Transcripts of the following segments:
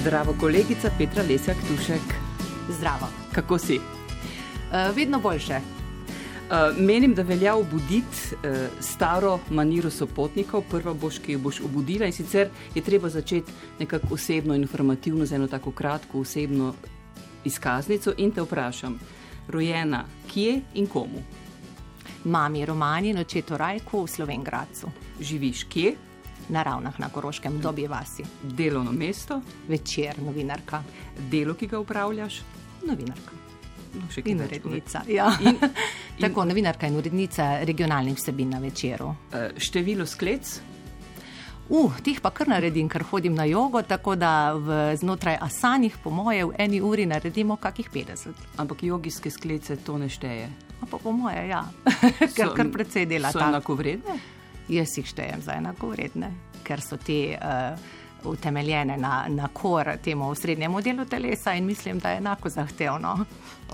Zdravo, kolegica Petra Lesjak Tušek. Zdravo. Kako si? Uh, vedno boljše. Uh, menim, da velja obuditi uh, staro maniro sopotnikov, prva boš, ki jo boš obudila in sicer je treba začeti nekako osebno, informativno, z eno tako kratko osebno izkaznico in te vprašam, rojena kje in komu? Mami Romani in očetu Rajku v Slovengradcu. Živiš kje? Na ravnah na Koroškem, dobi vasi. Delovno mesto? Večer, novinarka. Delo, ki ga upravljaš? Novinarka. No, In urednica. Ja. In, in, Tako, novinarka in urednica regionalnih vsebin na večeru. Uh, število sklec? Uh, tih pa kar naredim, ker hodim na jogo, tako da v, znotraj asanih, po moje, v eni uri naredimo kakih 50. Ampak jogijske sklece to ne šteje. Pa po moje, ja, ker kar precej dela. So enako vredne? Jaz jih štejem za enako vredne, ker so te uh, utemeljene na, na kor temu srednjemu delu telesa in mislim, da je enako zahtevno.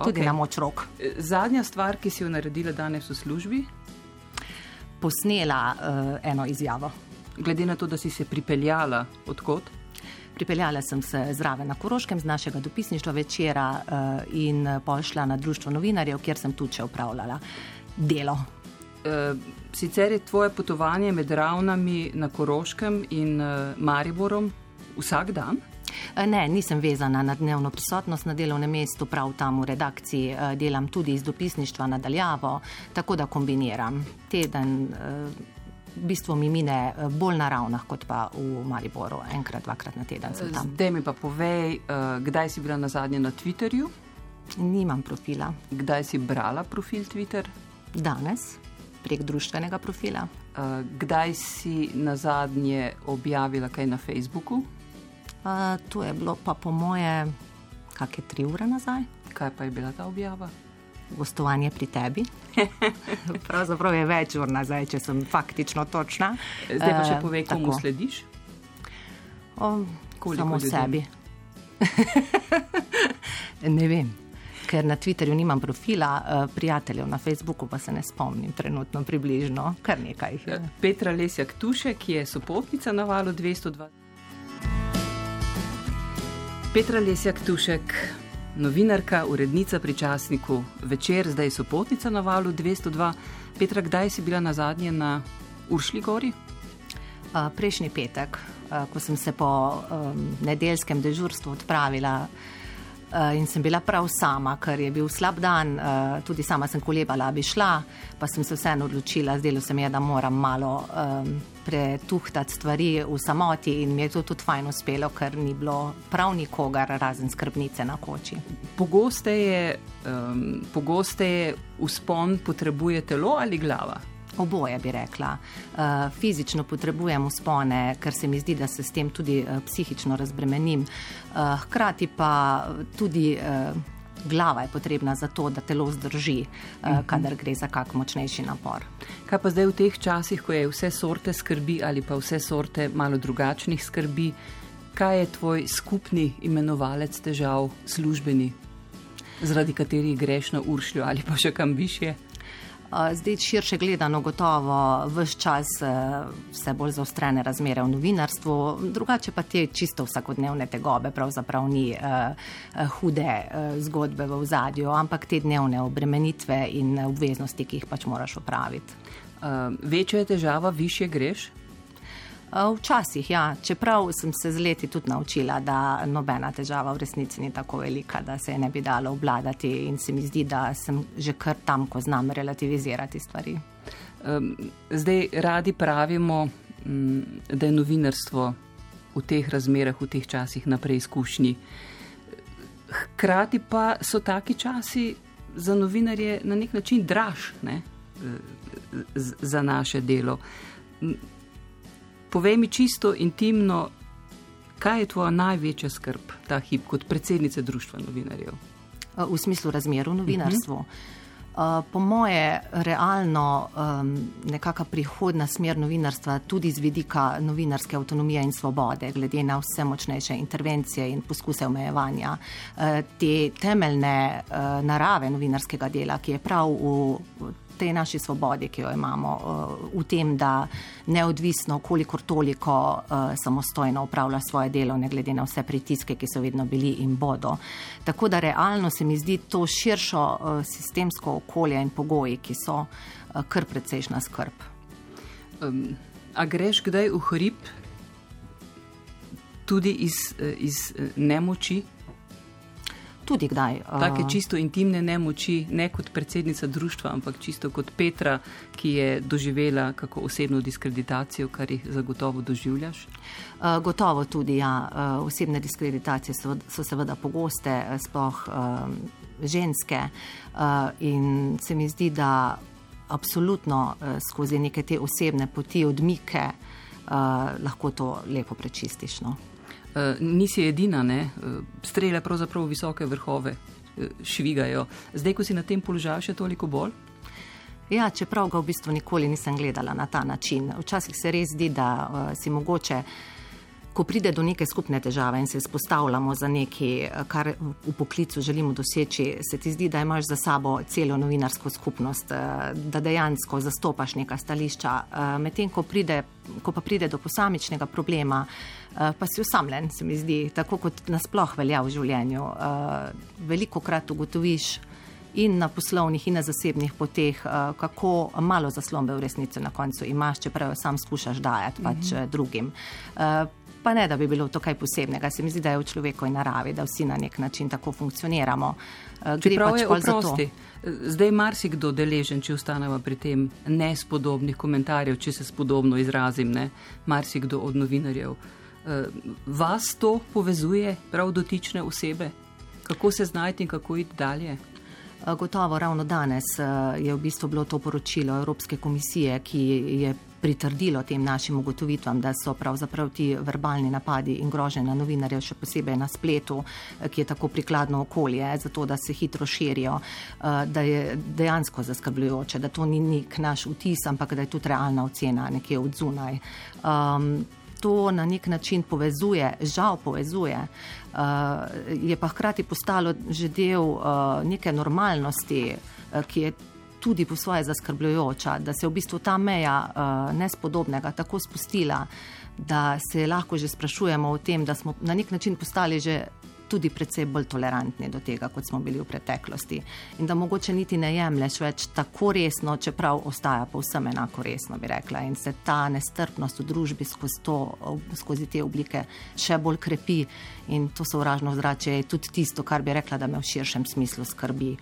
Tudi Okay. na moč rok. Zadnja stvar, ki si jo naredila danes v službi, Posnela uh, eno izjavo. glede na to, da si se pripeljala odkot, Pripeljala sem se zraven na Koroškem z našega dopisništva večera uh, in pošla na Društvo novinarjev, kjer sem tudi še upravljala delo. Uh, sicer je tvoje potovanje med ravnami na Koroškem in uh, Mariborom vsak dan? Eh, Ne, nisem vezana na dnevno prisotnost na delovnem mestu, prav tam v redakciji eh, delam tudi iz dopisništva nadaljavo, tako da kombiniram. Teden eh, v bistvu mi mine eh, bolj na ravnah, kot pa v Mariboru, enkrat, dvakrat na teden. Zdaj mi pa povej, kdaj si bila na zadnje na Twitterju, Nimam profila. kdaj si brala profil Twitter, Danes prek društvenega profila. uh, kdaj si na zadnje objavila kaj na Facebooku, Uh, to je bilo pa po moje, kakšne tri ure nazaj. kaj pa je bila ta objava. Gostovanje pri tebi. Pravzaprav je več ur nazaj, če sem faktično točna. Zdaj pa še Eh, povej, komu tako. slediš. O, Koliko samo ljudem? sebi. ne vem, ker na Twitterju nimam profila, eh, prijateljev na Facebooku pa se ne spomnim trenutno približno, kar nekaj jih je. Petra Lesjak Tušek, ki je sopotnica na valu 202. Petra Lesjak Tušek, novinarka, urednica pri časniku Večer, zdaj sopotnica na valu 202. Petra, kdaj si bila na zadnje na Uršli gori? Uh, prejšnji petek, uh, ko sem se po um, nedeljskem dežurstvu odpravila uh, in sem bila prav sama, ker je bil slab dan, uh, tudi sama sem kolebala, bi šla, pa sem se vseeno odločila, zdelo se mi je, da moram malo um, pretuhtati stvari v samoti in mi je to tudi fajn uspelo, ker ni bilo prav nikogar razen skrbnice na koči. Pogosteje, um, pogosteje uspon potrebuje telo ali glava? Oboje bi rekla. Uh, fizično potrebujem uspone, ker se mi zdi, da se s tem tudi uh, psihično razbremenim. Uh, hkrati pa tudi glava je potrebna za to, da telo zdrži, uh, kadar gre za kak močnejši napor. Kaj pa zdaj v teh časih, ko je vse sorte skrbi ali pa vse sorte malo drugačnih skrbi, kaj je tvoj skupni imenovalec težav, službeni, zaradi katerih greš na Uršljo ali pa še kam više? Zdaj, širše gledano, gotovo vse čas uh, vse bolj zaostrene razmere v novinarstvu, drugače pa te čisto vsakodnevne tegobe, pravzaprav ni uh, hude uh, zgodbe v zadju, ampak te dnevne obremenitve in obveznosti, ki jih pač moraš opraviti. Uh, večja je težava, više greš? Uh, Včasih, ja, čeprav sem se z leti tudi naučila, da nobena težava v resnici ni tako velika, da se je ne bi dalo obvladati, in se mi zdi, da sem že kar tam, ko znam relativizirati stvari. Zdaj radi pravimo, um, da je novinarstvo v teh razmerah, v teh časih na preizkušnji. Hkrati pa so taki časi za novinarje na nek način draž ne, z- za naše delo. Povej mi čisto intimno, kaj je tvoja največja skrb ta hip kot predsednica Društva novinarjev? V smislu razmer v novinarstvu. Uh, po moje, realno um, nekakšna prihodna smer novinarstva, tudi z vidika novinarske avtonomije in svobode, glede na vse močnejše intervencije in poskuse omejevanja, uh, te temeljne uh, narave novinarskega dela, ki je prav v, tej naši svobodi, ki jo imamo, v tem, da neodvisno, kolikor toliko samostojno upravlja svoje delo, ne glede na vse pritiske, ki so vedno bili in bodo. Tako da realno se mi zdi to širšo sistemsko okolje in pogoji, ki so uh, kar precejšna skrb. Um, a greš kdaj v hrib tudi iz, iz nemoči? tudi kdaj. Take čisto intimne nemoči, ne kot predsednica društva, ampak čisto kot Petra, ki je doživela kako osebno diskreditacijo, kar jih zagotovo doživljaš? Gotovo tudi, ja. Osebne diskreditacije so, so seveda pogoste, sploh ženske. In se mi zdi, da absolutno skozi neke te osebne poti, odmike, lahko to lepo prečistiš. No? uh, nisi edina, ne? Uh, strele pravzaprav visoke vrhove uh, švigajo. Zdaj, ko si na tem položaju, še toliko bolj. Ja, čeprav ga v bistvu nikoli nisem gledala na ta način. Včasih se res zdi, da uh, si mogoče ko pride do neke skupne težave in se izpostavljamo za nekaj, kar v poklicu želimo doseči, se ti zdi, da imaš za sabo celo novinarsko skupnost, eh, da dejansko zastopaš neka stališča. Eh, medtem, ko, ko pa pride do posamičnega problema, eh, pa si osamljen, se mi zdi, tako kot nasploh velja v življenju. Veliko krat ugotoviš, In na poslovnih, in na zasebnih poteh, kako malo zaslombe v resnici na koncu imaš, čeprav jo sam skušaš dajati pač mm -hmm. drugim pa ne, da bi bilo to kaj posebnega. Se mi zdi, da je v človekovi naravi, da vsi na nek način tako funkcioniramo. Eh, gre pač je oprosti. Zdaj marsikdo deležen, če ostaneva pri tem nespodobnih komentarjev, če se spodobno izrazim, ne, marsikdo od novinarjev. Eh, vas to povezuje, prav dotične osebe? Kako se znajti in kako iti dalje? Eh, gotovo, ravno danes je v bistvu bilo to poročilo Evropske komisije, ki je pritrdilo tem našim ugotovitvam, da so pravzaprav ti verbalni napadi in grožnje na novinarje, še posebej na spletu, eh, ki je tako prikladno okolje, zato da se hitro širijo, eh, da je dejansko zaskrbljujoče, da to ni nek naš vtis, ampak da je tudi realna ocena nekje od zunaj. Um, To na nek način povezuje, žal povezuje, uh, je pa hkrati postalo že del uh, neke normalnosti, uh, ki je tudi po svoje zaskrbljujoča, da se je v bistvu ta meja uh, nespodobnega tako spustila, da se lahko že sprašujemo o tem, da smo na nek način postali že tudi predvsej bolj tolerantni do tega, kot smo bili v preteklosti. In da mogoče niti ne jemlješ več tako resno, čeprav ostaja povsem enako resno, bi rekla. In se ta nestrpnost v družbi skozi, to, skozi te oblike še bolj krepi. In to sovražno zrače je tudi tisto, kar bi rekla, da me v širšem smislu skrbi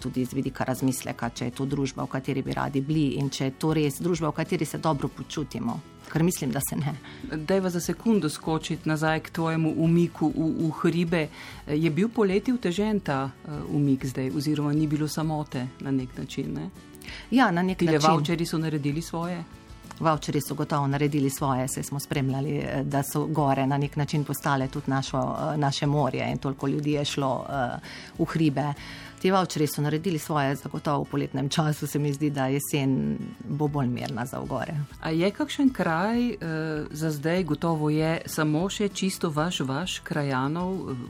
tudi z vidika razmisleka, če je to družba, v kateri bi radi bili in če je to res družba, v kateri se dobro počutimo. Ker mislim, da se ne. Dajva za sekundu skočiti nazaj k tvojemu umiku v, v hribe. Je bil poleti utežen ta uh, umik zdaj, oziroma ni bilo samote na nek način? Ne? Ja, na nek Tile način. Vaučeri so naredili svoje. Vaučeri so gotovo naredili svoje, se smo spremljali, eh, da so gore na nek način postale tudi našo, eh, naše morje in toliko ljudi je šlo uh, v hribe. Uh, Ti vaučeri so naredili svoje, zagotovo v poletnem času, se mi zdi, da jesen bo bolj mirna za ogore. A je kakšen kraj, uh, za zdaj gotovo je samo še čisto vaš, vaš krajanov, uh,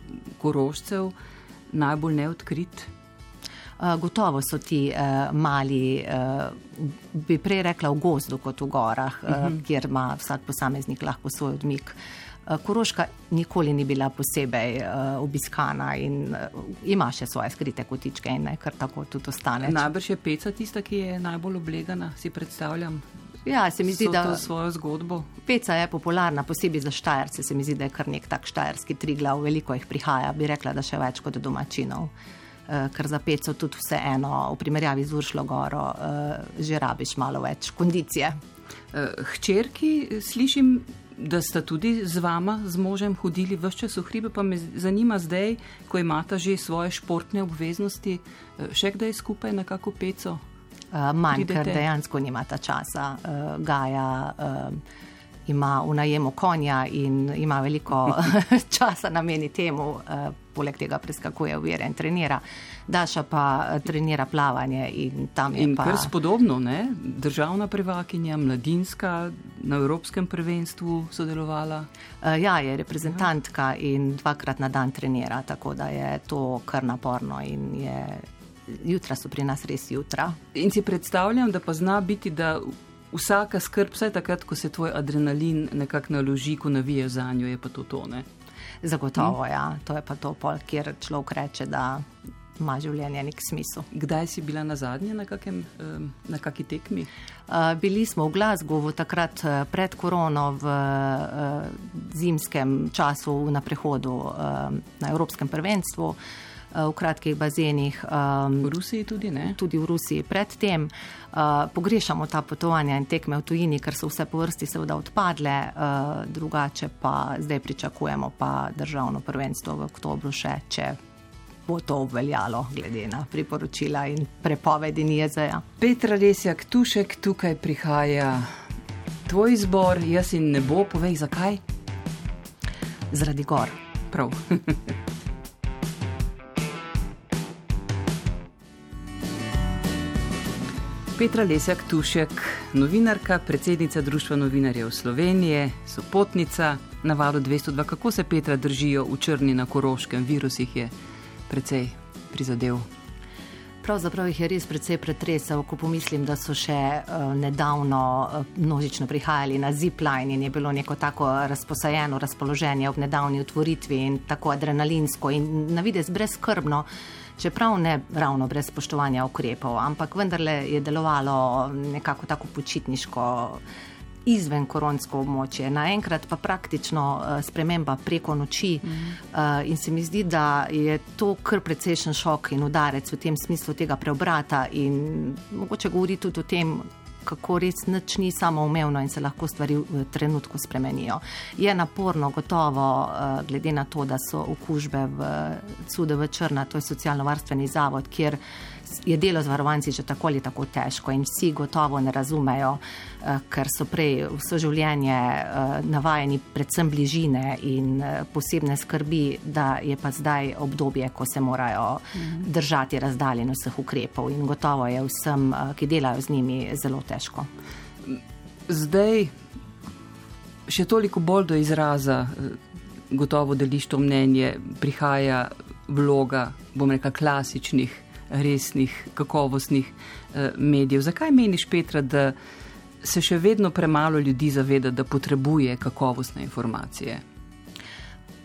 korožcev, najbolj neodkrit? Uh, gotovo so ti uh, mali, uh, bi prej rekla, v gozdu kot v gorah, uh, uh -huh. kjer ima vsak posameznik lahko svoj odmik. Eh, Koroška nikoli ni bila posebej uh, obiskana in uh, ima še svoje skrite kotičke in naj kar tako tudi ostane. Najbrž je peca tista, ki je najbolj oblegana, si predstavljam. Ja, se mi zdi, da je to svojo zgodbo. Peca je popularna, posebej za štajerce. Se mi zdi, da je kar nek tak štajerski triglav, veliko jih prihaja, bi rekla, da še več kot domačinov. Uh, ker za peco tudi vseeno, v primerjavi z Uršlo Goro, uh, že rabiš malo več kondicije. Hčerki, slišim, da sta tudi z vama, z možem, hodili v vse čas v hribe, pa me zanima zdaj, ko imata že svoje športne obveznosti, eh, še kdaj skupaj na kako peco? Uh, manj, ker dejansko nimata časa. Uh, Gaja uh, ima v najemu konja in ima veliko časa nameni temu. Uh, poleg tega preskakuje uvire in trenira. Daša pa eh, trenira plavanje in tam je. In pa... kar spodobno, ne? državna prvakinja, mladinska, na Evropskem prvenstvu sodelovala. Uh, ja, je reprezentantka in dvakrat na dan trenira, tako da je to kar naporno in je jutra so pri nas res jutra. In si predstavljam, da pa zna biti, da vsaka skrb, vsaj takrat, ko se tvoj adrenalin nekako naloži, ko navijaš za njo, je pa to tone. Zagotovo, hm? ja, to je pa to, pol, kjer človek reče, da ima življenje nek smisel. Kdaj si bila na zadnje na, kakem, na kaki tekmi? Bili smo v Glasgowu takrat eh, pred korono v uh, zimskem času na prehodu na Evropskem prvenstvu. V kratkih bazenih. V Rusiji tudi ne? Tudi v Rusiji. Predtem uh, pogrešamo ta potovanja in tekme v tujini, ker so vse po vrsti seveda odpadle, uh, drugače pa zdaj pričakujemo pa državno prvenstvo v oktobru še, če bo to obveljalo, glede na priporočila in prepovedi NIEZ-a. Petra Resjak, tušek, tukaj prihaja tvoj izbor, jaz in ne bo, povej zakaj? Zaradi gor. Prav. Petra Lesjak Tušek, novinarka, predsednica Društva novinarjev Slovenije, sopotnica na valu 202. Kako se Petra držijo v črni na koroškem, virus jih je precej prizadel. Pravzaprav jih je res precej pretresel, ko pomislim, da so še uh, nedavno uh, množično prihajali na zipline in je bilo neko tako razposajeno razpoloženje ob nedavni otvoritvi in tako adrenalinsko in na vides brezkrbno, čeprav ne ravno brez spoštovanja ukrepov, ampak vendarle je delovalo nekako tako počitniško izven koronsko območje. Naenkrat pa praktično uh, sprememba preko noči mm in se mi zdi, da je to kar precejšen šok in udarec v tem smislu tega preobrata in mogoče govori tudi o tem, kako res nič ni samoumevno in se lahko stvari v trenutku spremenijo. Je naporno, gotovo, eh, glede na to, da so okužbe v CUDV Črna, to je socialno-varstveni zavod, kjer je delo z varovanci že tako ali tako težko in vsi gotovo ne razumejo, eh, ker so prej vse življenje eh, navajeni predvsem bližine in eh, posebne skrbi, da je pa zdaj obdobje, ko se morajo mhm. držati razdaljen vseh ukrepov in gotovo je vsem, ki delajo z njimi, zelo težko. Zdaj še toliko bolj do izraza, gotovo deliš to mnenje, prihaja vloga, bom rekel, klasičnih resnih, kakovostnih eh, medijev. Zakaj meniš, Petra, da se še vedno premalo ljudi zaveda, da potrebuje kakovostne informacije?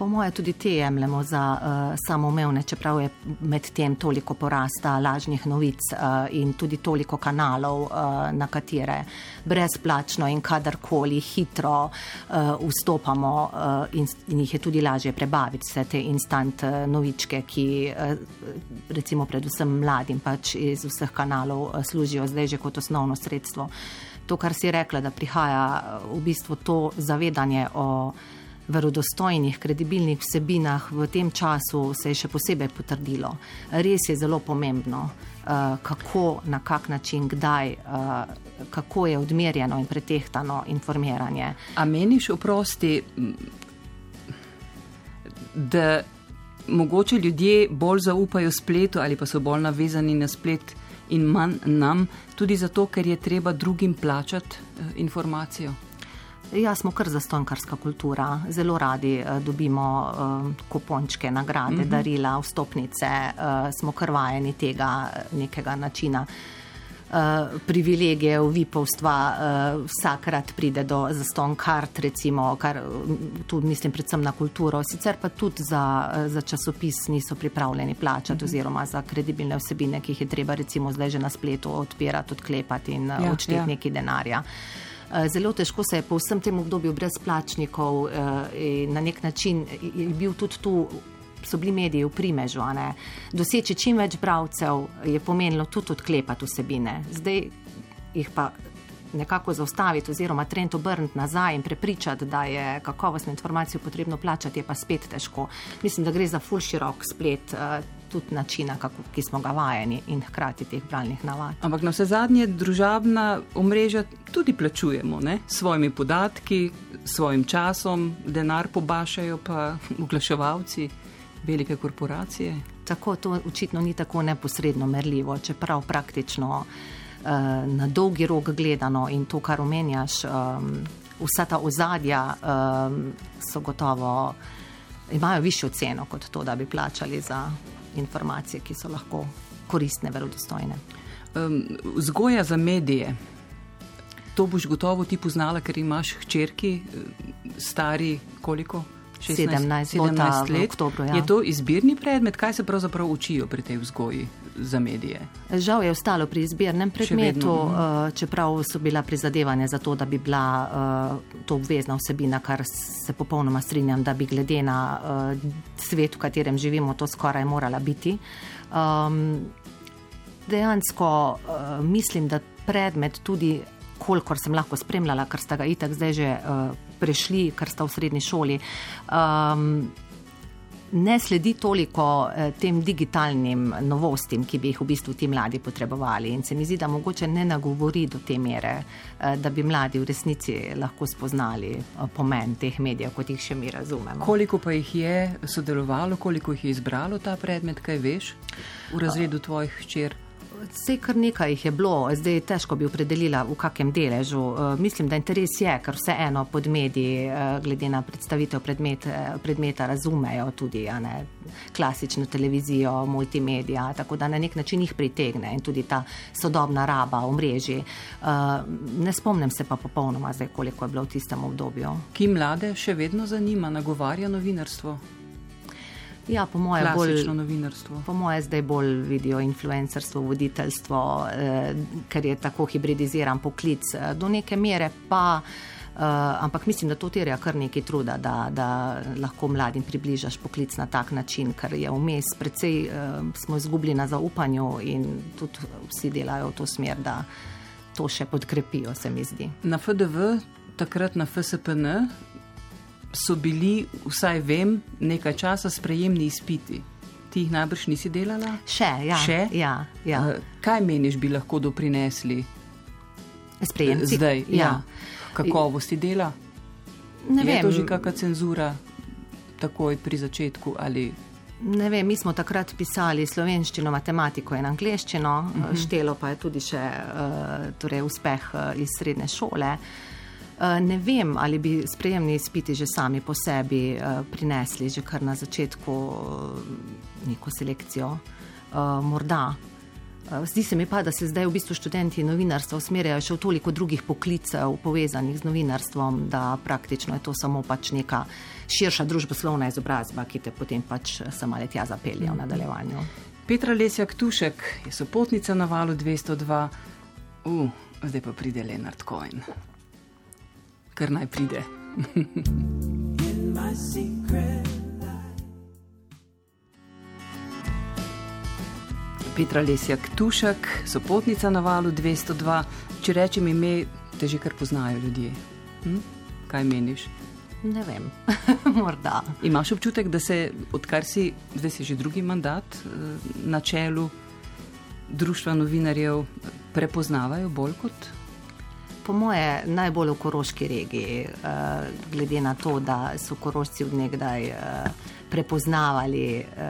Po moje tudi te jemljemo za uh, samoumevne, čeprav je med tem toliko porasta lažnih novic uh, in tudi toliko kanalov, uh, na katere brezplačno in kadarkoli hitro uh, vstopamo uh, in, in jih je tudi lažje prebaviti, vse te instant novičke, ki uh, recimo predvsem mladim pač iz vseh kanalov uh, služijo zdaj že kot osnovno sredstvo. To, kar si rekla, da prihaja v bistvu to zavedanje o verodostojnih, kredibilnih vsebinah v tem času se je še posebej potrdilo. Res je zelo pomembno, uh, kako, na kak način, kdaj, uh, kako je odmerjeno in pretehtano informiranje. A meniš, oprosti, da mogoče ljudje bolj zaupajo spletu ali pa so bolj navezani na splet in manj nam, tudi zato, ker je treba drugim plačati uh, informacijo? Ja, smo kar zastonkarska kultura. Zelo radi uh, dobimo uh, kupončke, nagrade, uh mhm. -huh. darila, vstopnice. Uh, smo kar vajeni tega nekega načina. Uh, privilegijev, vipovstva, uh, vsakrat pride do zaston kart, recimo, kar tu mislim predvsem na kulturo, sicer pa tudi za, za časopis niso pripravljeni plačati uh mhm. -huh. oziroma za kredibilne vsebine, ki jih je treba recimo zdaj že na spletu odpirati, odklepati in ja, odšteti ja. nekaj denarja. Uh, Eh, zelo težko se je po vsem tem obdobju brezplačnikov eh, na nek način je bil tudi tu. So bili mediji v primežu. Doseči čim več bralcev je pomenilo tudi odklepati vsebine. Zdaj jih pa nekako zaustaviti, oziroma trend obrniti nazaj in prepričati, da je kakovostno informacijo potrebno plačati, je pa spet težko. Mislim, da gre za full širok splet. Tudi načina, kako, ki smo ga vajeni in hkrati teh bralnih navad. Ampak na vse zadnje družabna omrežja tudi plačujemo ne? svojimi podatki, svojim časom, denar pobašajo pa oglaševalci, velike korporacije. Tako to očitno ni tako neposredno merljivo, čeprav praktično uh, na dolgi rok gledano in to, kar omenjaš, um, vsa ta ozadja um, so gotovo. Imajo višjo ceno kot to, da bi plačali za informacije, ki so lahko koristne, verodostojne. Um, vzgoja za medije. To boš gotovo ti poznala, ker imaš hčerki, stari koliko? 16, 17 let. Oktobru, ja. Je to izbirni predmet, kaj se pravzaprav učijo pri tej vzgoji za medije? Žal je ostalo pri izbirnem predmetu, uh, čeprav so bila prizadevanja za to, da bi bila uh, to obvezna vsebina, kar se popolnoma strinjam, da bi glede na uh, svet, v katerem živimo, to skoraj morala biti. Um, dejansko uh, mislim, da predmet tudi kolikor sem lahko spremljala, ker sta ga itak zdaj že uh, prešli, ker sta v srednji šoli. Um, Ne sledi toliko eh, tem digitalnim novostim, ki bi jih v bistvu ti mladi potrebovali. In se mi zdi, da mogoče ne nagovori do te mere, eh, da bi mladi v resnici lahko spoznali eh, pomen teh medijev, kot jih še mi razumemo. Koliko pa jih je sodelovalo, koliko jih je izbralo ta predmet, kaj veš v razredu tvojih hčer? Vse kar nekaj jih je bilo, zdaj težko bi opredelila, v kakem deležu. Uh, mislim, da interes je, ker vseeno pod mediji, uh, glede na predstavitev predmet, predmeta, razumejo tudi ne, klasično televizijo, multimedija, tako da na nek način jih pritegne in tudi ta sodobna raba v mreži. Ne spomnim se pa popolnoma, zdaj, koliko je bilo v tistem obdobju. Ki mlade še vedno zanima, nagovarja novinarstvo? Ja, po mojem, bolj novinarstvo. Po mojem, zdaj bolj vidijo influencerstvo, voditeljstvo, eh, ker je tako hibridiziran poklic eh, do neke mere, pa, eh, ampak mislim, da to terja kar nekaj truda, da, da lahko mladim približaš poklic na tak način, ker je vmes precej eh, smo izgubili na zaupanju in tudi vsi delajo v to smer, da to še podkrepijo, se mi zdi. Na FDV, takrat na FSPN, so bili, vsaj vem, nekaj časa sprejemni izpiti. Ti jih najbrž nisi delala? Še, ja. Še? Ja, ja. Uh, kaj meniš, bi lahko doprinesli? Sprejemci. Zdaj, ja. ja. Kakovosti dela? Ne je vem. to že kakšna cenzura, takoj pri začetku ali. Ne vem, mi smo takrat pisali slovenščino, matematiko in angliščino, uh mhm. -huh. štelo pa je tudi še uh, torej uspeh uh, iz srednje šole. Uh, Eh, ne vem, ali bi sprejemni izpiti že sami po sebi eh, prinesli že kar na začetku eh, neko selekcijo. Morda. Zdi se mi pa, da se zdaj v bistvu študenti novinarstva usmerjajo še v toliko drugih poklicev povezanih z novinarstvom, da praktično je to samo pač neka širša družboslovna izobrazba, ki te potem pač samo let tja zapelje v nadaljevanju. Petra Lesjak Tušek je sopotnica na valu 202, uh, zdaj pa pride Leonard Cohen kar naj pride. Petra Lesjak Tušek, sopotnica na valu 202. Če rečem ime, te že kar poznajo ljudje. Hm? Kaj meniš? Ne vem, morda. Imaš občutek, da se, odkar si, zdaj si že drugi mandat eh, na čelu društva novinarjev, prepoznavajo bolj kot po moje najbolj v koroški regiji, uh, glede na to, da so korošci odnegdaj uh, prepoznavali uh,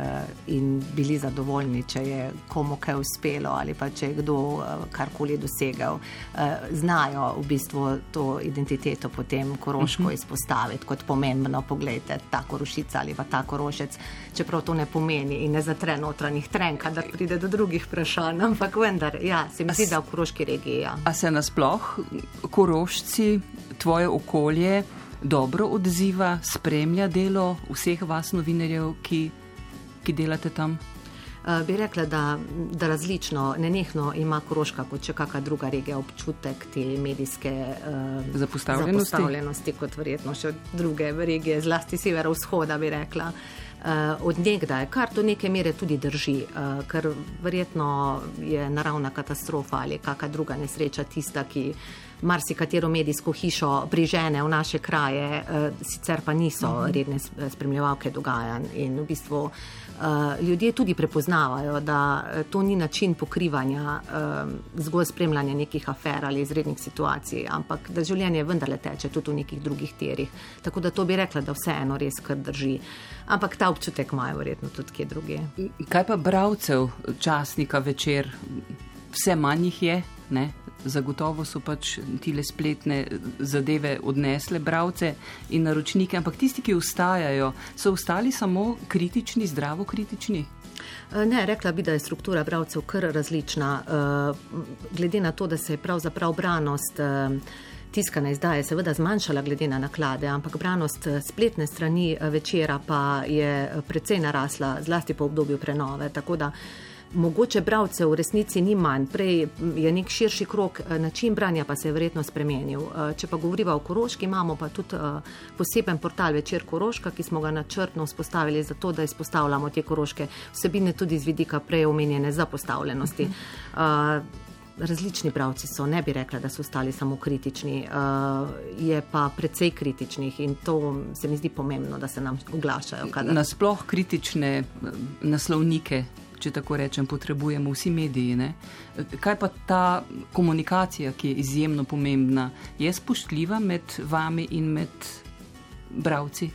in bili zadovoljni, če je komu kaj uspelo ali pa če je kdo uh, karkoli dosegel. Uh, znajo v bistvu to identiteto potem koroško uh mhm. -huh. izpostaviti kot pomembno. Poglejte, ta korošica ali pa ta korošec, čeprav to ne pomeni in ne zatre notranjih trenk, da pride do drugih vprašanj, ampak vendar, ja, se mi zdi, da v koroški regiji. Ja. A se nasploh korošci, tvoje okolje, dobro odziva, spremlja delo vseh vas, novinarjev, ki, ki delate tam? Uh, bi rekla, da, da različno, nenehno ima Koroška kot če kakšna druga regija občutek te medijske uh, zapostavljenosti. zapostavljenosti, kot verjetno še druge regije, zlasti severovzhoda, bi rekla. Uh, od nekdaj, kar do neke mere tudi drži, uh, ker verjetno je naravna katastrofa ali kakšna druga nesreča tista, ki marsikatero medijsko hišo prižene v naše kraje, eh, sicer pa niso mhm. redne spremljevalke dogajanj. In v bistvu eh, ljudje tudi prepoznavajo, da eh, to ni način pokrivanja zgolj spremljanja nekih afer ali izrednih situacij, ampak da življenje vendarle teče tudi v nekih drugih terih. Tako da to bi rekla, da vseeno res kar drži. Ampak ta občutek imajo verjetno tudi kje druge. Kaj pa bravcev časnika večer? Vse manj jih je Ne? Zagotovo so pač tile spletne zadeve odnesle bravce in naročnike, ampak tisti, ki ustajajo, so ostali samo kritični, zdravo kritični. Ne, rekla bi, da je struktura bravcev kar različna. Glede na to, da se je pravzaprav branost tiskane izdaje seveda zmanjšala glede na naklade, ampak branost spletne strani večera pa je precej narasla, zlasti po obdobju prenove. Tako da mogoče bravcev v resnici ni manj, prej je nek širši krok, način branja pa se je verjetno spremenil. Če pa govoriva o Koroški, imamo pa tudi poseben portal Večer Koroška, ki smo ga načrtno vzpostavili zato, da izpostavljamo te koroške vsebine tudi z vidika prej omenjene zapostavljenosti. Uh, različni bravci so, ne bi rekla, da so ostali samo kritični, uh, je pa precej kritičnih in to se mi zdi pomembno, da se nam oglašajo. Kadar... Nasploh kritične eh, naslovnike. Če tako rečem, potrebujemo vsi mediji. Ne? Kaj pa ta komunikacija, ki je izjemno pomembna, je spoštljiva med vami in med bravci?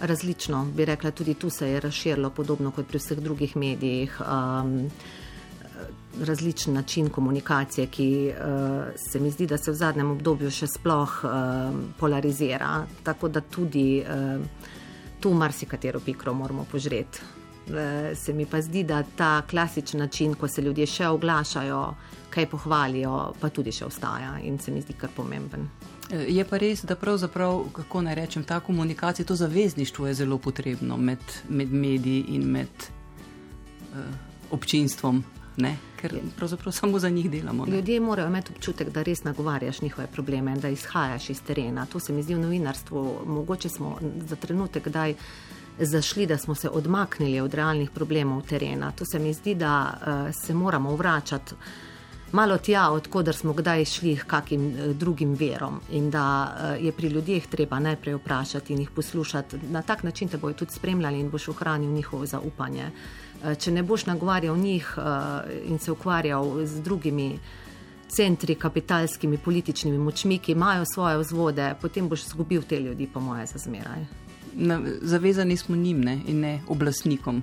Različno, bi rekla, tudi tu se je razširilo, podobno kot pri vseh drugih medijih. Um, različen način komunikacije, ki uh, se mi zdi, da se v zadnjem obdobju še sploh uh, polarizira. Tako da tudi uh, tu marsikatero pikro moramo požreti. Uh, se mi pa zdi, da ta klasičen način, ko se ljudje še oglašajo, kaj pohvalijo, pa tudi še ostaja in se mi zdi kar pomemben. Je pa res, da pravzaprav, kako naj rečem, ta komunikacija, to zavezništvo je zelo potrebno med, med mediji in med uh, občinstvom ne? ker pravzaprav samo za njih delamo. Ne? Ljudje morajo imeti občutek, da res nagovarjaš njihove probleme, da izhajaš iz terena. To se mi zdi v novinarstvu. Mogoče smo za trenutek kdaj zašli, da smo se odmaknili od realnih problemov terena. To se mi zdi, da uh, se moramo vračati. Malo tja, odkudar smo kdaj šli k kakim eh, drugim verom, in da eh, je pri ljudeh treba najprej vprašati in jih poslušati. Na tak način te bojo tudi spremljali in boš ohranil njihovo zaupanje. Eh, če ne boš nagovarjal njih eh, in se ukvarjal z drugimi centri, kapitalskimi, političnimi močmi, ki imajo svoje vzvode, potem boš izgubil te ljudi, po moje, za zmeraj. Zavezani smo njim ne? in ne oblastnikom.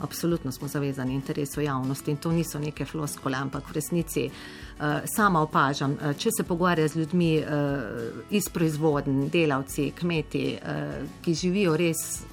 Absolutno smo zavezani interesu javnosti in to niso neke floskole, ampak v resnici uh, sama opažam, uh, če se pogovarja z ljudmi uh, iz proizvodn, delavci, kmeti, uh, ki živijo res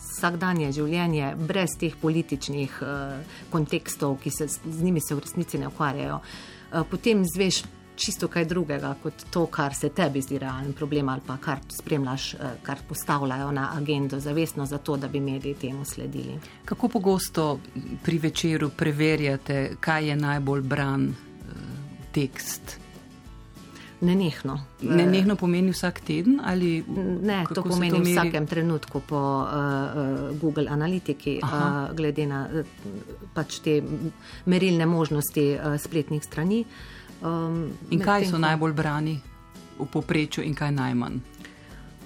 vsakdanje življenje, brez teh političnih uh, kontekstov, ki se z njimi se v resnici ne ukvarjajo, uh, potem zveš čisto kaj drugega kot to, kar se tebi zdi realen problem ali pa kar spremljaš, uh, kar postavljajo na agendo, zavestno za to, da bi mediji temu sledili. Kako pogosto pri večeru preverjate, kaj je najbolj bran uh, tekst? Nenehno. Nenehno pomeni vsak teden? Ali ne, to pomeni to v vsakem trenutku po uh, Google Analytiki, uh, glede na uh, pač te merilne možnosti uh, spletnih strani. Um, in kaj so najbolj brani v poprečju in kaj najmanj?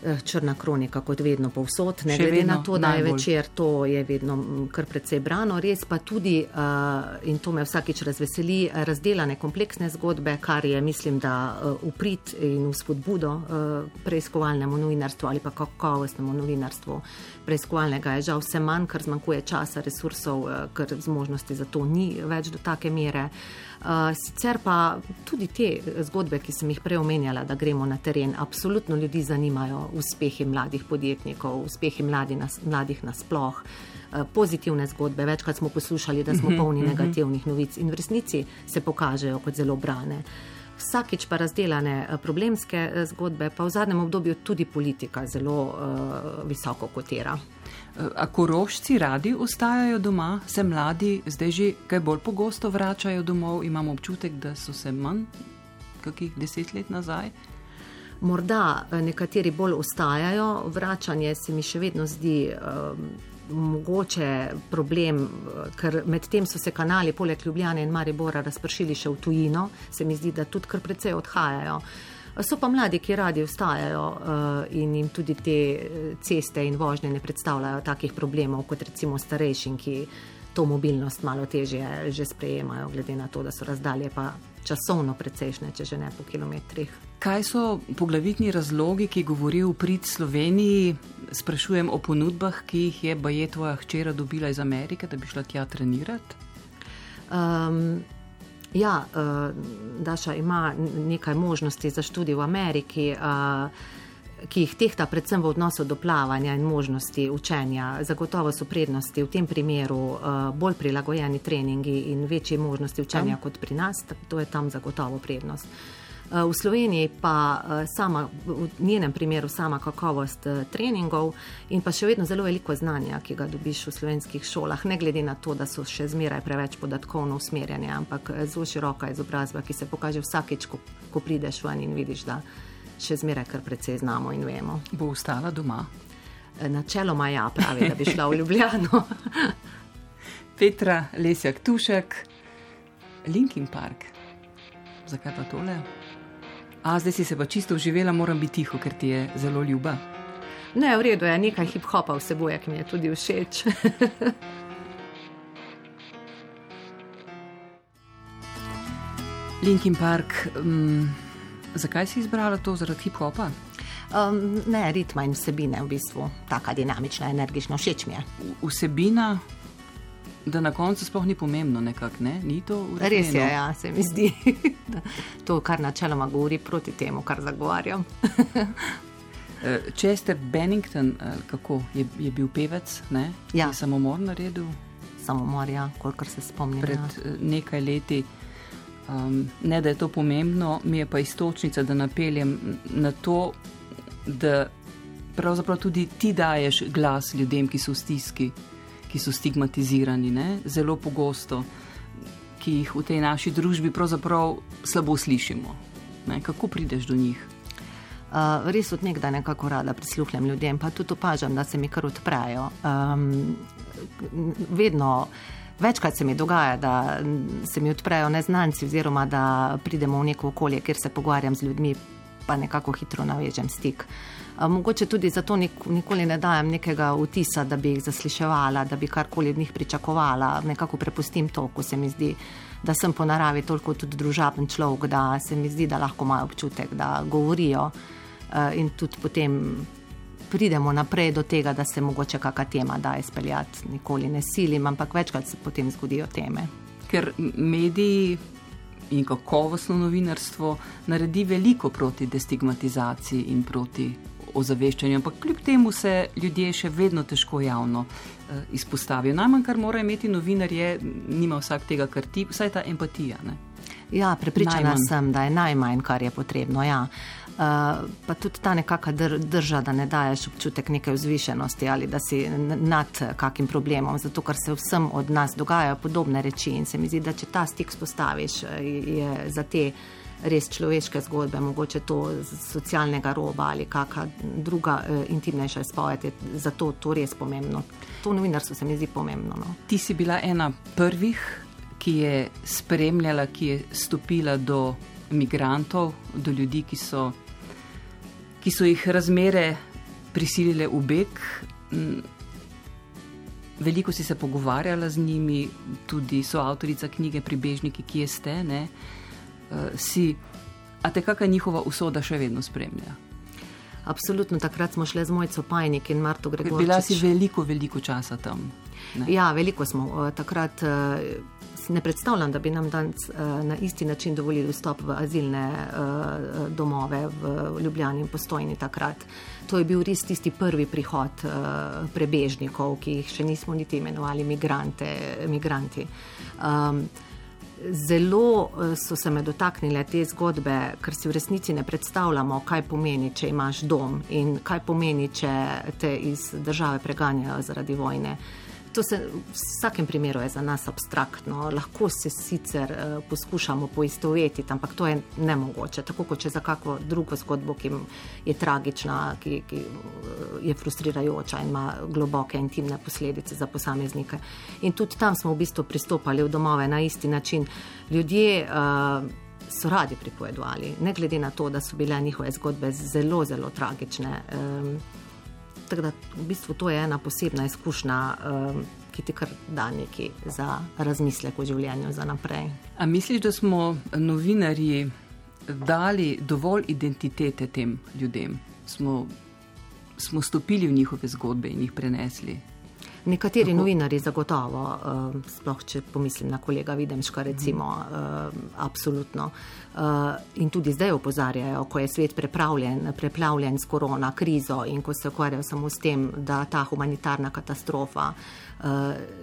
Eh, črna kronika, kot vedno povsod, ne glede na to, da je najbolj. večer, to je vedno kar precej brano. Res pa tudi, uh, in to me vsakič razveseli, razdelane kompleksne zgodbe, kar je, mislim, da uh, uprit in vzpodbudo uh, preiskovalnemu novinarstvu ali pa kakovostnemu novinarstvu. Preiskovalnega je žal vse manj, ker zmanjkuje časa, resursov, uh, ker zmožnosti za to ni več do take mere. Uh, sicer pa tudi te zgodbe, ki sem jih prej omenjala, da gremo na teren, absolutno ljudi zanimajo uspehi mladih podjetnikov, uspehi mladi nas, mladih nasploh, uh, pozitivne zgodbe. Večkrat smo poslušali, da smo mhm, polni mhm. negativnih novic in v resnici se pokažejo kot zelo brane. Vsakič pa razdeljene uh, problemske zgodbe, pa v zadnjem obdobju tudi politika zelo uh, visoko kotira. A korošci radi ostajajo doma, se mladi zdaj že kaj bolj pogosto vračajo domov, imamo občutek, da so se manj, kakih deset let nazaj. Morda eh, nekateri bolj ostajajo, vračanje se mi še vedno zdi um, mogoče problem, eh, ker medtem so se kanali poleg Ljubljane in Maribora razpršili še v tujino, se mi zdi, da tudi kar precej odhajajo. So pa mladi, ki radi ostajajo uh, in jim tudi te eh, ceste in vožnje ne predstavljajo takih problemov kot recimo starejši, ki to mobilnost malo težje že sprejemajo, glede na to, da so razdalje pa časovno precejšnje, če že ne po kilometrih. Kaj so poglavitni razlogi, ki govorijo v prid Sloveniji? Sprašujem o ponudbah, ki jih je Baje tvoja hčera dobila iz Amerike, da bi šla tja trenirati. Um, Ja, uh, Daša ima nekaj možnosti za študij v Ameriki. Uh, ki jih tehta predvsem v odnosu do plavanja in možnosti učenja. Zagotovo so prednosti v tem primeru uh, bolj prilagojeni treningi in večje možnosti učenja tam. kot pri nas, to je tam zagotovo prednost. Eh, v Sloveniji pa eh, sama, v njenem primeru sama kakovost treningov in pa še vedno zelo veliko znanja, ki ga dobiš v slovenskih šolah, ne glede na to, da so še zmeraj preveč podatkovno usmerjene, ampak zelo široka izobrazba, ki se pokaže vsakeč, ko, ko prideš ven in vidiš, da še zmeraj kar precej znamo in vemo. Bo ostala doma? Načeloma ja, pravi, da bi šla v Ljubljano. Petra, Lesjak, Tušek, Linkin Park. Zakaj pa tole? A zdaj si se pa čisto uživela, moram biti tiho, ker ti je zelo ljuba. Ne, v redu je, nekaj hip-hopa vseboje, ki mi je tudi všeč. Linkin Park. Um, Zakaj si izbrala to zaradi hip-hopa? Um, ne, ritma in vsebina v bistvu tako dinamična, energična, všeč mi je. Vsebina, da na koncu sploh ni pomembno, nekako ne? ni to urejeno. Res je, ja, se mi zdi. to, kar načeloma govori proti temu, kar zagovarjam. Eh, Chester Bennington, eh, kako je, je bil pevec, ne? Ja. Je samomor naredil? Samomor, ja, kolikor se spomnim. Pred ja. Eh, nekaj leti. Um, ne, da je to pomembno, mi je pa istočnica, da napeljem na to, da pravzaprav tudi ti daješ glas ljudem, ki so v stiski, ki so stigmatizirani, ne? zelo pogosto, ki jih v tej naši družbi pravzaprav slabo slišimo. Ne? Kako prideš do njih? Uh, res od nekdaj nekako rada prisluhnem ljudem, pa tudi opažam, da se mi kar odprejo. Um, vedno. Večkrat se mi dogaja, da se mi odprejo neznanci, oziroma da pridemo v neko okolje, kjer se pogovarjam z ljudmi, pa nekako hitro navežem stik. Mogoče tudi zato nikoli ne dajem nekega vtisa, da bi jih zasliševala, da bi karkoli od njih pričakovala. Nekako prepustim to, ko se mi zdi, da sem po naravi toliko tudi družaben človek, da se mi zdi, da lahko imajo občutek, da govorijo in tudi potem pridemo naprej do tega, da se mogoče kakšna tema da izpeljati, nikoli ne silim, ampak večkrat se potem zgodijo teme. Ker mediji in kakovostno novinarstvo naredi veliko proti destigmatizaciji in proti ozaveščanju, ampak kljub temu se ljudje še vedno težko javno uh, izpostavijo. Najmanj, kar mora imeti novinar, je, nima vsak tega, kar ti, vsaj ta empatija. Ne? Ja, prepričana najmanj. sem, da je najmanj, kar je potrebno. Ja. Uh, pa tudi ta nekakšna dr drža, da ne daješ občutek neke vzvišenosti ali da si nad kakim problemom, zato ker se vsem od nas dogajajo podobne reči in se mi zdi, da če ta stik spostaviš, je za te res človeške zgodbe, mogoče to socialnega roba ali kakšna druga uh, intimnejša izpoved, zato to res pomembno. To novinarstvo se mi zdi pomembno. No. Ti si bila ena prvih ki je spremljala, ki je stopila do imigrantov, do ljudi, ki so, ki so jih razmere prisilile v beg. Veliko si se pogovarjala z njimi, tudi so avtorica knjige Pribežniki, ki je ste. Ne? Uh, si, a te kakšna njihova usoda še vedno spremlja? Absolutno, takrat smo šli z mojco Pajnik in Marto Gregorič. Bila si veliko, veliko časa tam. Ne? Ja, veliko smo. Uh, takrat uh, ne predstavljam, da bi nam danes uh, na isti način dovolili vstop v azilne uh, domove v Ljubljani in postojni takrat. To je bil res tisti prvi prihod uh, prebežnikov, ki jih še nismo niti imenovali migrante, migranti. Um, Zelo so se me dotaknile te zgodbe, ker si v resnici ne predstavljamo, kaj pomeni, če imaš dom in kaj pomeni, če te iz države preganjajo zaradi vojne. Uh, To se v vsakem primeru je za nas abstraktno. Lahko se sicer uh, poskušamo poistovetiti, ampak to je nemogoče. Tako kot če za kakšno drugo zgodbo, ki je tragična, ki, ki uh, je frustrirajoča in ima globoke intimne posledice za posameznike. In tudi tam smo v bistvu pristopali v domove na isti način. Ljudje uh, so radi pripovedovali, ne glede na to, da so bile njihove zgodbe zelo, zelo tragične. Um, Tako da v bistvu to je ena posebna izkušnja, um, ki ti kar da nekaj za razmislek o življenju za naprej. A misliš, da smo novinarji dali dovolj identitete tem ljudem? Smo, smo stopili v njihove zgodbe in jih prenesli? Nekateri Tako. novinari zagotovo, uh, sploh če pomislim na kolega Videmška, recimo, uh, absolutno. Uh, in tudi zdaj opozarjajo, ko je svet preplavljen, preplavljen s korona krizo in ko se ukvarjajo samo s tem, da ta humanitarna katastrofa uh,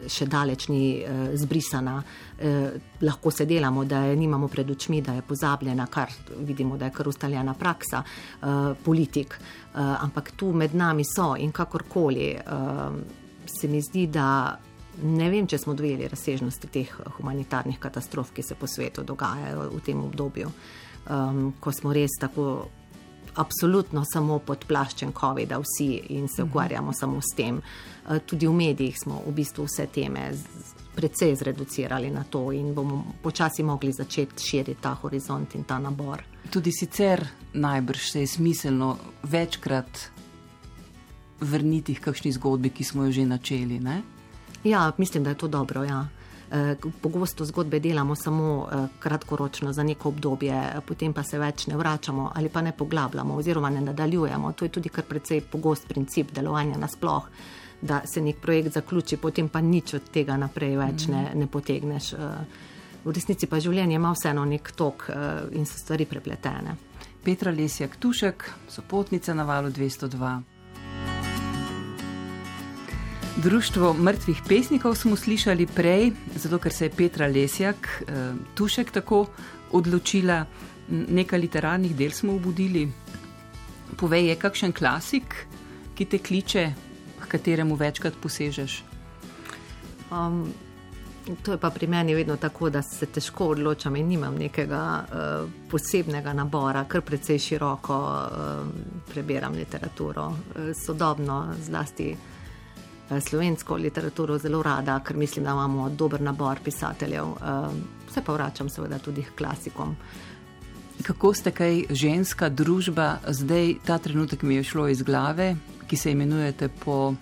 še daleč ni uh, zbrisana. Uh, lahko se delamo, da je nimamo pred očmi, da je pozabljena, kar vidimo, da je kar ustaljena praksa uh, politik. Uh, ampak tu med nami so in kakorkoli. Uh, se mi zdi, da ne vem, če smo dojeli razsežnosti teh humanitarnih katastrof, ki se po svetu dogajajo v tem obdobju, um, ko smo res tako absolutno samo pod plaščem COVID-a vsi in se mhm. ukvarjamo samo s tem. Uh, tudi v medijih smo v bistvu vse teme precej zreducirali na to in bomo počasi mogli začeti širiti ta horizont in ta nabor. Tudi sicer najbrž se je smiselno večkrat vrniti k kakšni zgodbi, ki smo jo že načeli. Ne? Ja, mislim, da je to dobro. Ja. E, pogosto zgodbe delamo samo e, kratkoročno za neko obdobje, potem pa se več ne vračamo ali pa ne poglabljamo oziroma ne nadaljujemo. To je tudi kar precej pogost princip delovanja nasploh, da se nek projekt zaključi, potem pa nič od tega naprej več ne, mhm. ne potegneš. E, v resnici pa življenje ima vseeno nek tok in so stvari prepletene. Petra Lesjak Tušek, sopotnica na valu 202. Društvo mrtvih pesnikov smo slišali prej, zato ker se je Petra Lesjak, eh, Tušek, tako odločila. Nekaj literarnih del smo obudili. Povej, je kakšen klasik, ki te kliče, k kateremu večkrat posežeš? Um, to je pa pri meni vedno tako, da se težko odločam in nimam nekega uh, posebnega nabora, kar precej široko uh, prebiram literaturo, uh, sodobno, zlasti. Eh, slovensko literaturo zelo rada, ker mislim, da imamo dober nabor pisateljev. Eh, pa vračam seveda tudi k klasikom. Kako ste kaj ženska družba, zdaj ta trenutek mi je šlo iz glave, ki se imenujete po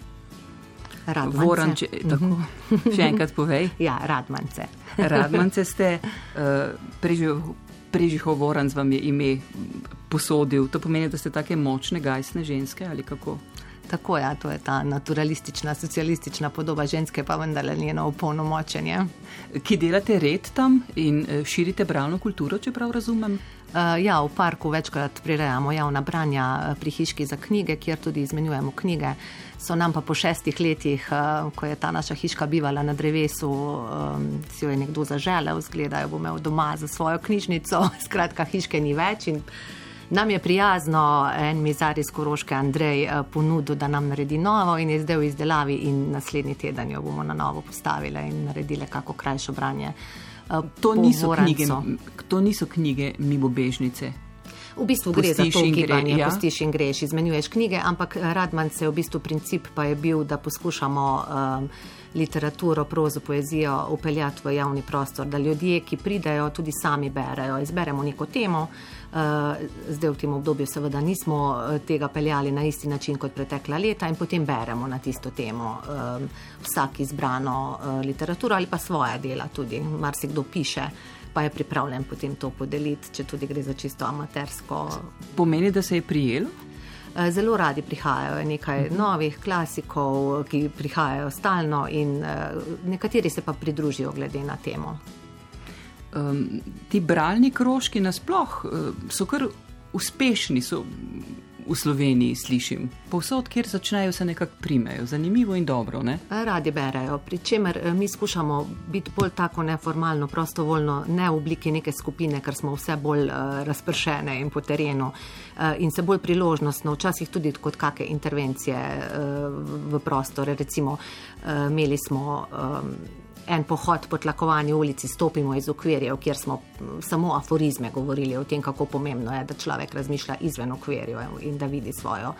Voranče? Tako, mhm. še enkrat povej. ja, Radmance. Radmance ste, uh, Prežiho Voranc vam je ime posodil. To pomeni, da ste take močne, gajsne ženske ali kako? Tako ja, to je ta naturalistična, socialistična podoba ženske, pa vendarle njeno opolnomočenje. Ki delate red tam in eh, širite bralno kulturo, če prav razumem? Uh, ja, v parku večkrat prirejamo javna branja eh, pri hiški za knjige, kjer tudi izmenjujemo knjige. So nam pa po šestih letih, uh, ko je ta naša hiška bivala na drevesu, um, si jo je nekdo zaželel, zgledajo, bo imel doma za svojo knjižnico, skratka, hiške ni več. In, Nam je prijazno en mizar iz Koroške, Andrej, eh, ponudil, da nam naredi novo in je zdaj v izdelavi in naslednji teden jo bomo na novo postavili in naredili kako krajšo branje. Eh, to niso, knjige, to niso knjige mimo bežnice. V bistvu gre za to gibanje, ja. postiš in greš, izmenjuješ knjige, ampak Radman se je v bistvu princip pa je bil, da poskušamo um, literaturo, prozo, poezijo upeljati v javni prostor, da ljudje, ki pridejo, tudi sami berejo. Izberemo neko temo, eh, zdaj v tem obdobju seveda nismo eh, tega peljali na isti način kot pretekla leta in potem beremo na tisto temo eh, vsak izbrano literaturo ali pa svoje dela tudi, marsikdo piše. Pa je pripravljen potem to podeliti, če tudi gre za čisto amatersko. Pomeni, da se je prijelo? Eh, zelo radi prihajajo, nekaj mhm. novih klasikov, ki prihajajo stalno, in eh, nekateri se pa pridružijo glede na temo. Um, ti bralni krožki nasploh eh, so kar uspešni, so v Sloveniji slišim. Povsod, kjer začnejo, se nekako primejo, zanimivo in dobro. Ne? Radi berajo, pri čemer eh, mi skušamo biti bolj tako neformalno, prostovoljno, ne v obliki neke skupine, ker smo vse bolj uh, razpršene in po terenu uh, in se bolj priložnostno, včasih tudi kot kakšne intervencije uh, v prostore. Recimo, uh, imeli smo. Um, en pohod po tlakovani ulici stopimo iz okvirjev, kjer smo samo aforizme govorili o tem, kako pomembno je, da človek razmišlja izven okvirjev in da vidi svojo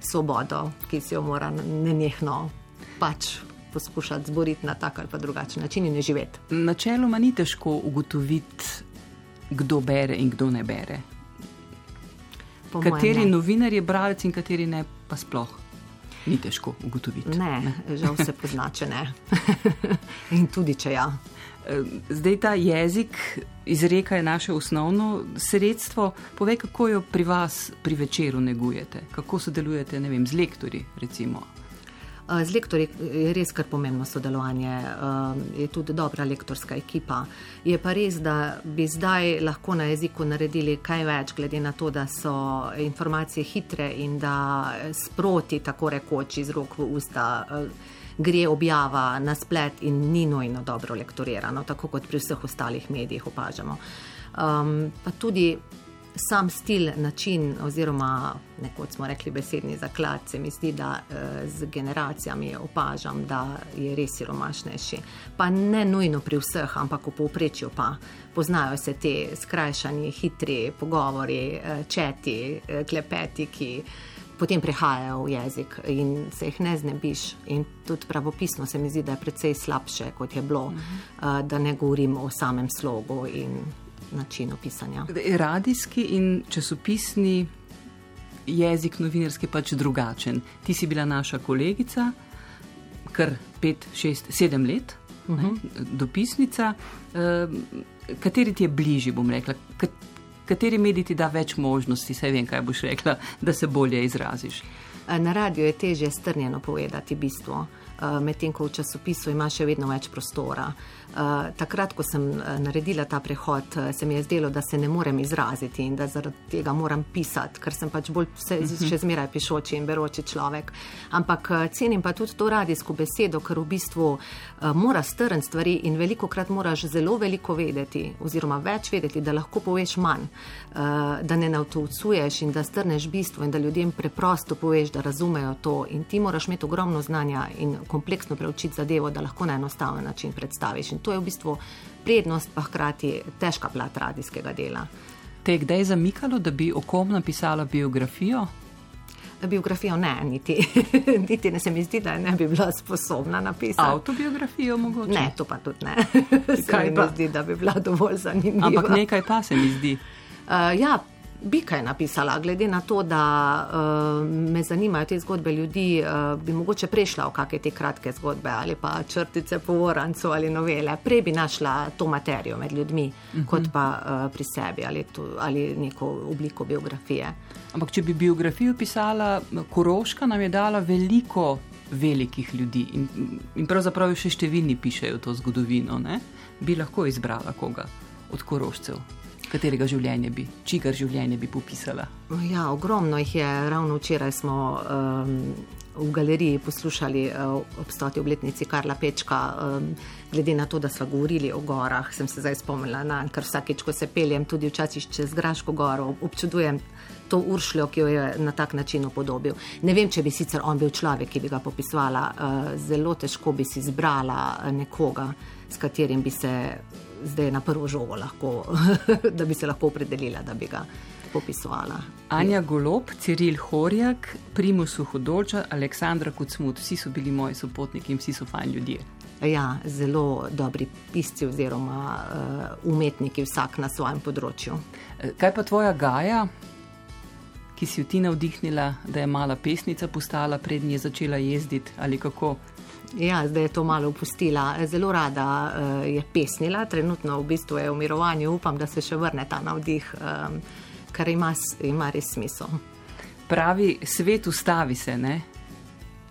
svobodo, ki si jo mora nenehno pač poskušati zboriti na tak ali pa drugačen način in živeti. Načeloma ni težko ugotoviti, kdo bere in kdo ne bere. Po kateri novinar je bralec in kateri ne, pa sploh ni težko ugotoviti. Ne, žal se pozna, če ne. In tudi če ja. Eh, zdaj ta jezik izreka je naše osnovno sredstvo. Povej, kako jo pri vas pri večeru negujete, kako sodelujete vem, z lektori. Recimo. Z lektorji je res kar pomembno sodelovanje, je tudi dobra lektorska ekipa. Je pa res, da bi zdaj lahko na jeziku naredili kaj več, glede na to, da so informacije hitre in da sproti, tako rekoč, iz rok v usta gre objava na splet in ni nujno dobro lektorirano, tako kot pri vseh ostalih medijih opažamo. Um, pa tudi sam stil, način, oziroma kot smo rekli, besedni zaklad, se mi zdi, da eh, z generacijami opažam, da je res siromašnejši. Pa ne nujno pri vseh, ampak v povprečju pa poznajo se te skrajšani, hitri pogovori, eh, četi, eh, klepeti, ki potem prehajajo v jezik in se jih ne znebiš. In tudi pravopisno se mi zdi, da je precej slabše, kot je bilo, uh -huh. da ne govorim o samem slogu in načinu pisanja. Radijski in časopisni jezik novinarski pač drugačen. Ti si bila naša kolegica, kar pet, šest, sedem let, uh -huh. dopisnica. Uh, kateri ti je bližji, bom rekla? Kateri medij ti da več možnosti, saj vem, kaj boš rekla, da se bolje izraziš? Na radiju je težje strnjeno povedati bistvo, medtem ko v časopisu ima še vedno več prostora. Eh, takrat, ko sem uh, naredila ta prehod, uh, se mi je zdelo, da se ne morem izraziti in da zaradi tega moram pisati, ker sem pač bolj vse, mhm. še zmeraj pišoči in beroči človek. Ampak cenim pa tudi to radijsko besedo, ker v bistvu uh, mora strn stvari in veliko krat moraš zelo veliko vedeti, oziroma več vedeti, da lahko poveš manj, uh, da ne navtucuješ in da strneš bistvo in da ljudem preprosto poveš, da razumejo to. In ti moraš imeti ogromno znanja in kompleksno preučiti zadevo, da lahko na enostaven način predstaviš. In to je v bistvu prednost, pa hkrati težka plat radijskega dela. Te je kdaj zamikalo, da bi o kom napisala biografijo? Biografijo ne, niti, niti ne se mi zdi, da ne bi bila sposobna napisati. Autobiografijo mogoče? Ne, to pa tudi ne. Kaj pa zdi, da bi bila dovolj zanimiva. Ampak nekaj pa se mi zdi. Uh, ja, bi kaj napisala, glede na to, da uh, me zanimajo te zgodbe ljudi, uh, bi mogoče prešla v kakšne te kratke zgodbe ali pa črtice po orancu ali novele. Prej bi našla to materijo med ljudmi, uh mhm. -huh. kot pa uh, pri sebi ali, to, ali neko obliko biografije. Ampak, če bi biografijo pisala, Koroška nam je dala veliko velikih ljudi in, in pravzaprav še številni pišejo to zgodovino. Ne? Bi lahko izbrala koga od Korošcev katerega življenja bi, čigar življenje bi popisala? Ja, ogromno jih je. Ravno včeraj smo um, v galeriji poslušali uh, obstoti obletnici Karla Pečka. Um, glede na to, da smo govorili o gorah, sem se zdaj spomnila na ker vsakeč, ko se peljem, tudi včasih čez Graško goro, občudujem to uršljo, ki jo je na tak način upodobil. Ne vem, če bi sicer on bil človek, ki bi ga popisovala, uh, zelo težko bi si izbrala nekoga, s katerim bi se zdaj na prvo žogo, lahko, da bi se lahko opredelila, da bi ga popisovala. Anja Golob, Ciril Horjak, Primus Hudoča, Aleksandra Kucmut, vsi so bili moji sopotniki in vsi so fajn ljudje. Ja, zelo dobri pisci oziroma uh, umetniki, vsak na svojem področju. Eh, kaj pa tvoja Gaja, ki si jo ti navdihnila, da je mala pesnica postala, prednji je začela jezditi ali kako? Ja, zdaj je to malo opustila. Zelo rada uh, je pesnila, trenutno v bistvu je v mirovanju, upam, da se še vrne ta navdih, um, kar ima, ima res smisel. Pravi svet, ustavi se, ne?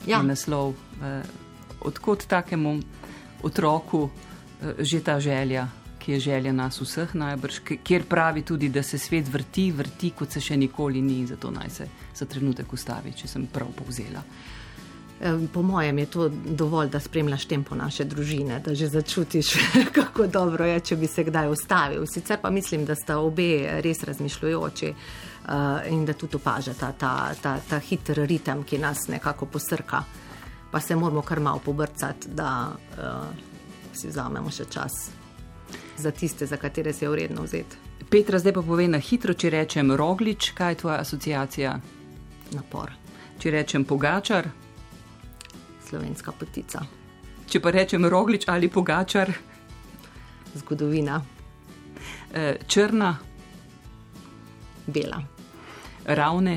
Ja. Naslov. Uh, odkot takemu otroku uh, že ta želja, ki je želja nas vseh najbrž, kjer pravi tudi, da se svet vrti, vrti, kot se še nikoli ni in zato naj se za trenutek ustavi, če sem prav povzela. Po mojem je to dovolj, da spremljaš tempo naše družine, da že začutiš, kako dobro je, če bi se kdaj ustavil. Sicer pa mislim, da sta obe res razmišljujoči uh, in da tudi opažata ta, ta, ta hiter ritem, ki nas nekako posrka. Pa se moramo kar malo pobrcati, da uh, si vzamemo še čas za tiste, za katere se je vredno vzeti. Petra, zdaj pa povej na hitro, če rečem roglič, kaj je tvoja asociacija? Napor. Če rečem pogačar slovenska potica. Če pa rečem roglič ali pogačar, zgodovina. E, črna, bela. Ravne,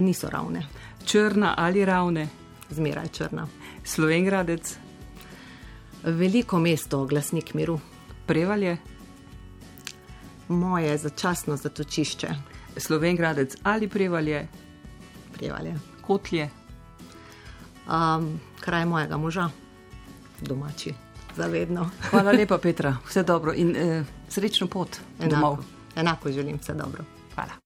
niso ravne. Črna ali ravne, zmeraj črna. Slovengradec, veliko mesto, glasnik miru. Prevalje, moje začasno zatočišče. Slovengradec ali prevalje, prevalje. Kotlje um, kraj mojega moža, domači, zavedno. Hvala lepa, Petra, vse dobro in eh, srečno pot Enako, domov. enako želim vse dobro. Hvala.